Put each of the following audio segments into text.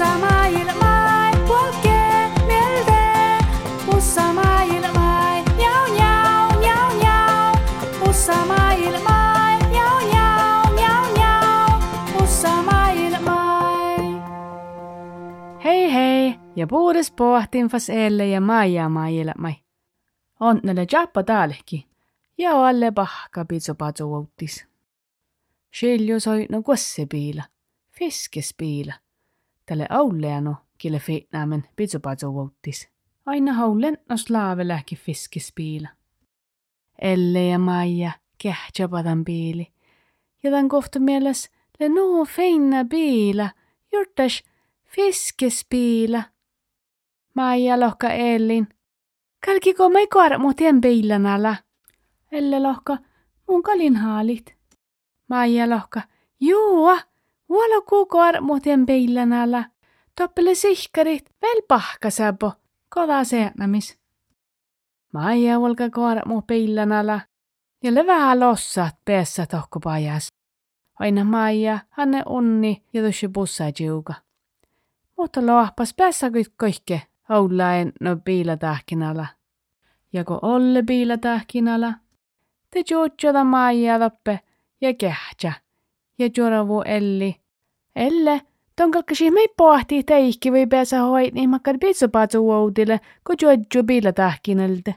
sama ilmai qualche mielde usa mai ilmai nhau nhau nhau nhau usa mai ilmai nhau nhau nhau nhau usa mai ilmai. Hei hei ja puudes pohtin fas elle ja maija mai ilmai onnele jappa taalehki ja alle pahka pitsu padsu uutis Schiljus hoidnu kusse piila, fiskes piila. Tälle auleano, kille fitnaamen pitso patso outtis. Aina haulen nos laave lähki fiskes piila. Elle ja maija, kähtsä patan piili. Ja tän kohta mieles, le nuu feinna piila, jurtas fiskes piila. Maija lohka Ellin. Kalkiko mai koara mu tien piilan alla? Elle lohka, mun kalin haalit. Maija lohka, juua, vuola kuu koara mu tien piilan alla. Toppele sihkarit, vel pahka säbo, koda seenamis. Maija volka koara mu piilan alla. Ja le vähän lossat peessä tohko pajas. Aina Maija, hanne onni ja tuossa bussa jiuka. Mutta lohpas päässä kaikke, oulaen no piilatähkinällä. Ja kun olle piilatähkinällä, te juutjoda Maija toppe ja kähtsä. Ja juoravu Elli. Elle, ton kalkkasi mei pohtii teikki või päässä hoit, niin makkad pitsopatsu uudille, kun juutjo piilatähkinältä.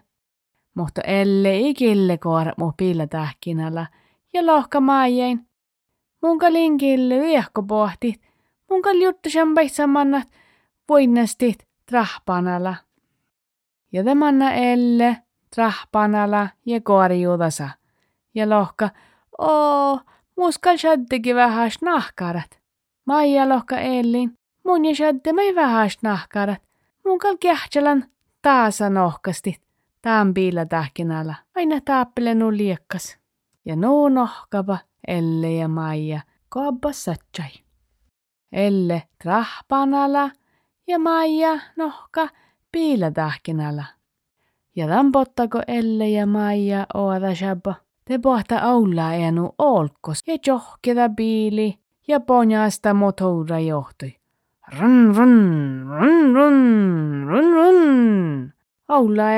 Mutta Elle ei kille koara mu piilatähkinällä. Ja lohka Maijain. Munka linkille viehko pohtit. Munka juttu sen mannat voinnastit trahpanala. Ja temanna elle trahpanala ja korjuudasa. Ja lohka, oo, muskal vähäs nahkarat. Maija lohka ellin, mun ja shadde mei vähäs nahkarat. Munkal kähtsälän taasa nohkastit. Taan piila tähkinällä. Aina taappele nu liekkas. Ja nuu nohkapa Elle ja Maija koabba satsai. Elle trahpanala ja Maija nohka piilatähkinällä. Ja tampottako Elle ja Maija oada shabba. Te pohta aulaa enu olkos ja johkeda piili ja ponjasta motoura johtui. Run run, run run, run run.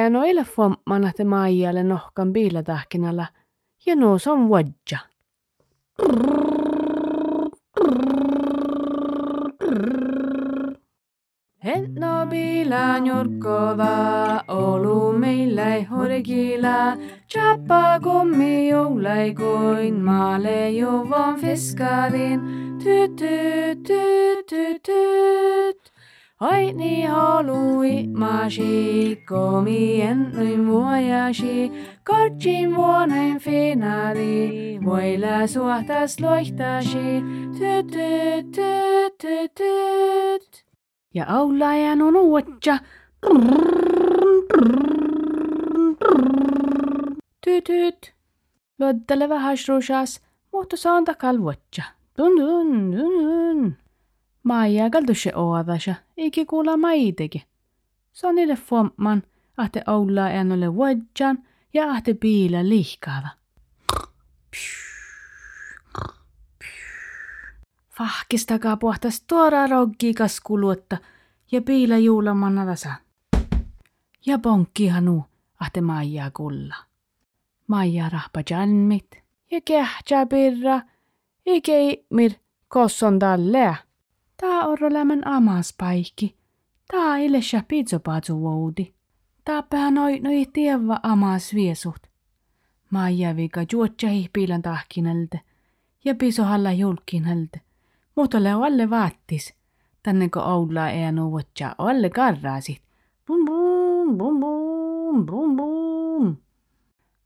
Enu ele fommana te Maijalle nohkan piilatähkinällä ja nuus on wadja. Et nobila njorkova, olu meile horgila, chappa kummi joulai kuin maale juvan fiskarin. Tüt, tüt, tüt, tüt, tüt. Aini halui masi, komi ennui muojasi, kortsin vuonain finari, voila suhtas loihtasi. Tüt, tüt, tüt, tüt, tüt. Ja aulajan on uotja. Tytyt. Loddele vähän rusas, mutta saan takal vuotja. Dun dun dun dun. Maija kaldushe oadasha, iki kuula maiteki. Se on niille fomman, ahte aulajan ole vuotjan ja ahte piila lihkaava. Fahkistakaa puhtas tuora roggikas kuluetta ja piila juulamanna tasa. Ja ponkkihan nuu, ahte Maijaa kulla. Maija rahpa janmit ja kähtsää pirra, ikei mir kosson tallea. Tää on lämän amas paikki. Tää ilesä pizzopaatsu voudi. Tää pää noi noi tievä amas viesut. Maija vika juotsahi piilan tahkinalta ja pisohalla julkinalta. Mutta le alle vaattis. Tänne kun Oulaa ei nuuvotja alle karraasit. Bum bum bum bum bum bum.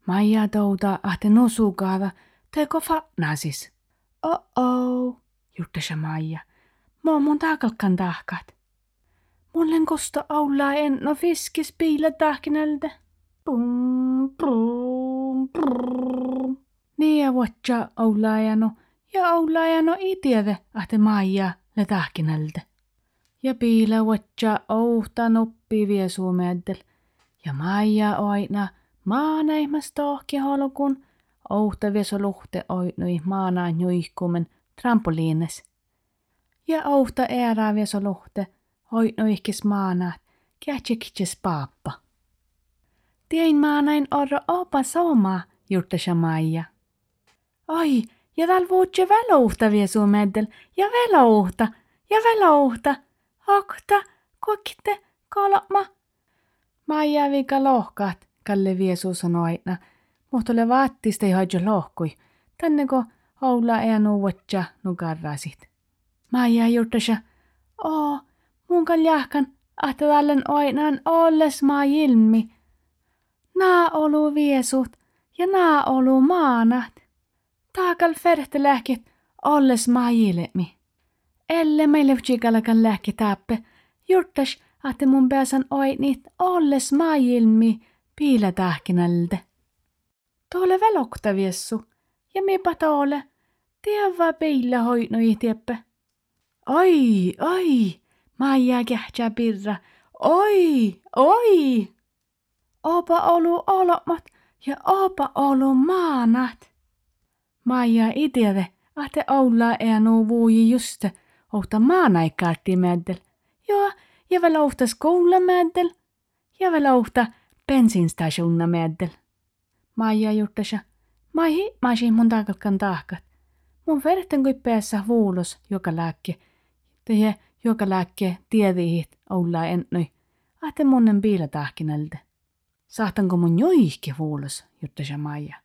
Maija touta ahte nosukaada, teko fatnaasis. Oh-oh, juttasa Maija. Mä mun taakalkan tahkat. Mullen kosta Oulaa en no fiskis piillä tahkinalta. Bum bum bum. Niin ja vuotja Oulaa ja no ja oulajano ei tiedä, ahte maija le tahkinalta. Ja piila vatsa ouhta noppi vie suomeddel. Ja maija oina maanaihmas tohki holkun, ouhta vie luhte oinui maanaan juihkumen trampoliines. ja outa ääräviä solohte, hoitno ihkis maanaat, kätsikitses paappa. Tiein maanain orro opa soma, jurtta Maija. Oi, ja täällä vuotse välouhta vie suu meddel, ja välouhta, ja välouhta, okta, kokitte, kolma. Maija vika lohkaat, Kalle Viesu sanoi mutta ole vaattista ei hoidja lohkui, tänne ko olla ei nuuvatja nukarrasit. Maija juttasa, oo, mun kaljahkan, että tällen oinaan olles maa ilmi. Naa olu viesut ja naa olu maanat. Taakal ferte lähkit olles maa ilmi. Elle meille tsikalakan lähki tappe, juttas, että mun pääsän oinit olles maa ilmi piila tähkinältä. Tuolle velokta viessu, ja miepä tuolle, tiedä peillä hoitnoi tieppe. Oi, oi, Maija kähtsä pirra, oi, oi. Opa olu olomat ja opa olu maanat. Maija itiede, ahte olla ei nuu vuoji just, ohta maanaikkaarti mäddel. Joo, ja vielä ohta skoula mäddel. Ja vielä ohta bensinstationna mäddel. Maija juttasa, maihi, maihi mun takalkan tahkat. Mun verten kui päässä vuulos joka lääkke. Tehe joka lääkke tiedihit olla ennoi. Ahte monen piilatahkinalta. Sahtanko mun joihke vuulos, juttasa Maija.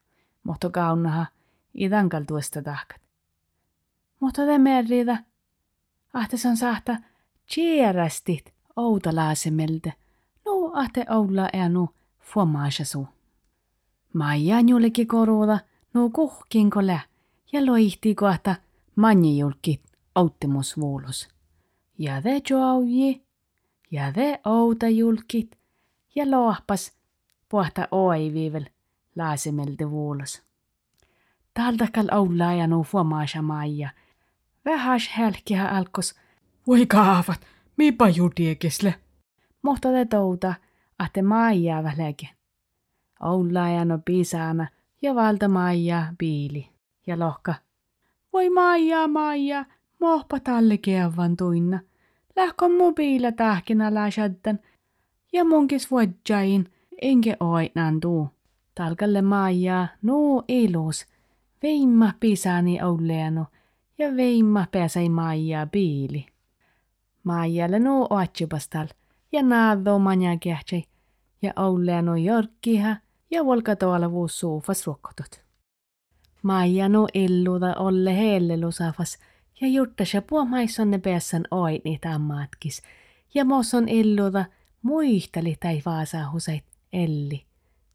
Mohto kaunaha, idankal tuosta tahkat. Mutta te merritä. San sahta tjierästit outalaasemelta. No, ahte olla enu fuomaasasu. Maija njulki koruuda, no kuhkin kole, ja loihti kohta manjijulkit auttimusvuulos. Ja te joauji, ja te outa julkit, ja lohpas pohta oiviivel laasemelta vuulos. Taldakal olla ja no fuomaasa Maija. Vähäs helkiä alkos. Voi kaavat, mipa judiekesle. Mohta te touta, ahte Maija väläke. Olla ja no pisana ja valta Maija piili. Ja lohka. Voi Maija, Maija, mohpa talle kevan tuinna. Lähkö mobiila tähkinä läsjätten. Ja munkis vuodjain, enke oitnan tuu. Talkalle Maija, nuu ilus. Veimma pisani olleano ja veimma pääsei Maija biili. Maijalle nuu oatsupastal ja naaddo manja kähtsei ja olleano jorkkiha ja volkatoala vuus suufas ruokkotut. Maija nuu illuda olle heellelusafas ja juttas ja puomaissonne päässän oini tammaatkis ja mosson illuda muisteli tai vaasahuseit elli.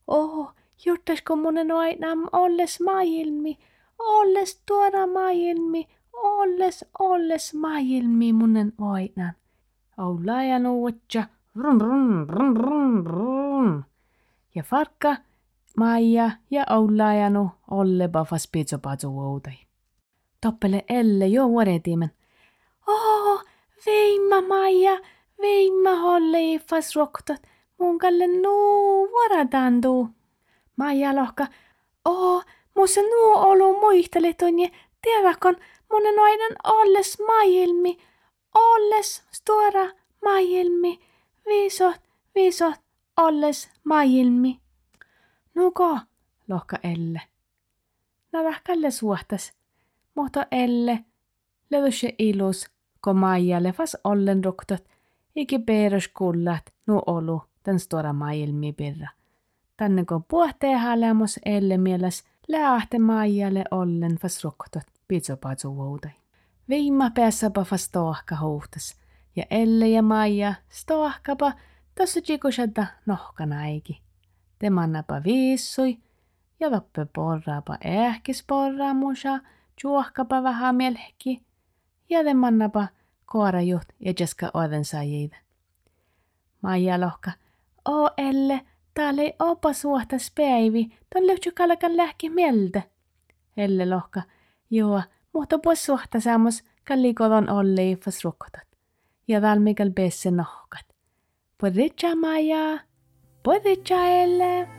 Oho, juttasko monen aina olles maailmi, olles tuoda maailmi, olles, olles maailmi monen aina. Olla ja nuutja, run run run run run. Ja farkka, Maija ja Oula ja nu olle bafas pizzopatsu outai. Toppele elle jo vuodetimen. Oh, veimma Maija, veimma holle ifas roktot, mun kalle nuu vuoratantuu. Maija lohka, oo, musta nuo olu muistele tunje, tiedäkon, monen aina olles maailmi, olles stora maailmi, viisot, viisot, olles maailmi. Nuko, lohka Elle. No vähkälle suhtas, mutta Elle, levysje ilus, kun Maijalle vas ollen ruktot, iki peerus kullat, nu olu, den stora maailmi birra. Tänne halemus Elle mieles, lähte Maijalle ollen vas ruktot, pizzopatsu vuodai. Viimma päässäpä vas tohka huhtas, ja Elle ja Maija stohkapa tossa chikusada nohkanaiki. Te mannapa viissui, ja vappe porraapa ehkis porraamusa, juohkapa vähän mielhki, ja te mannapa koarajuht ja jaska oden saajida. Maija lohka, o Elle, täällä ei opa suhtas päivi, ton löytyy kalkan lähki mieltä. Elle lohka, joo, mutta pois suhta saamos kallikodon olle ifas rukotat. Ja valmikal besse nohkat. Podritsa Maija, podritsa Elle.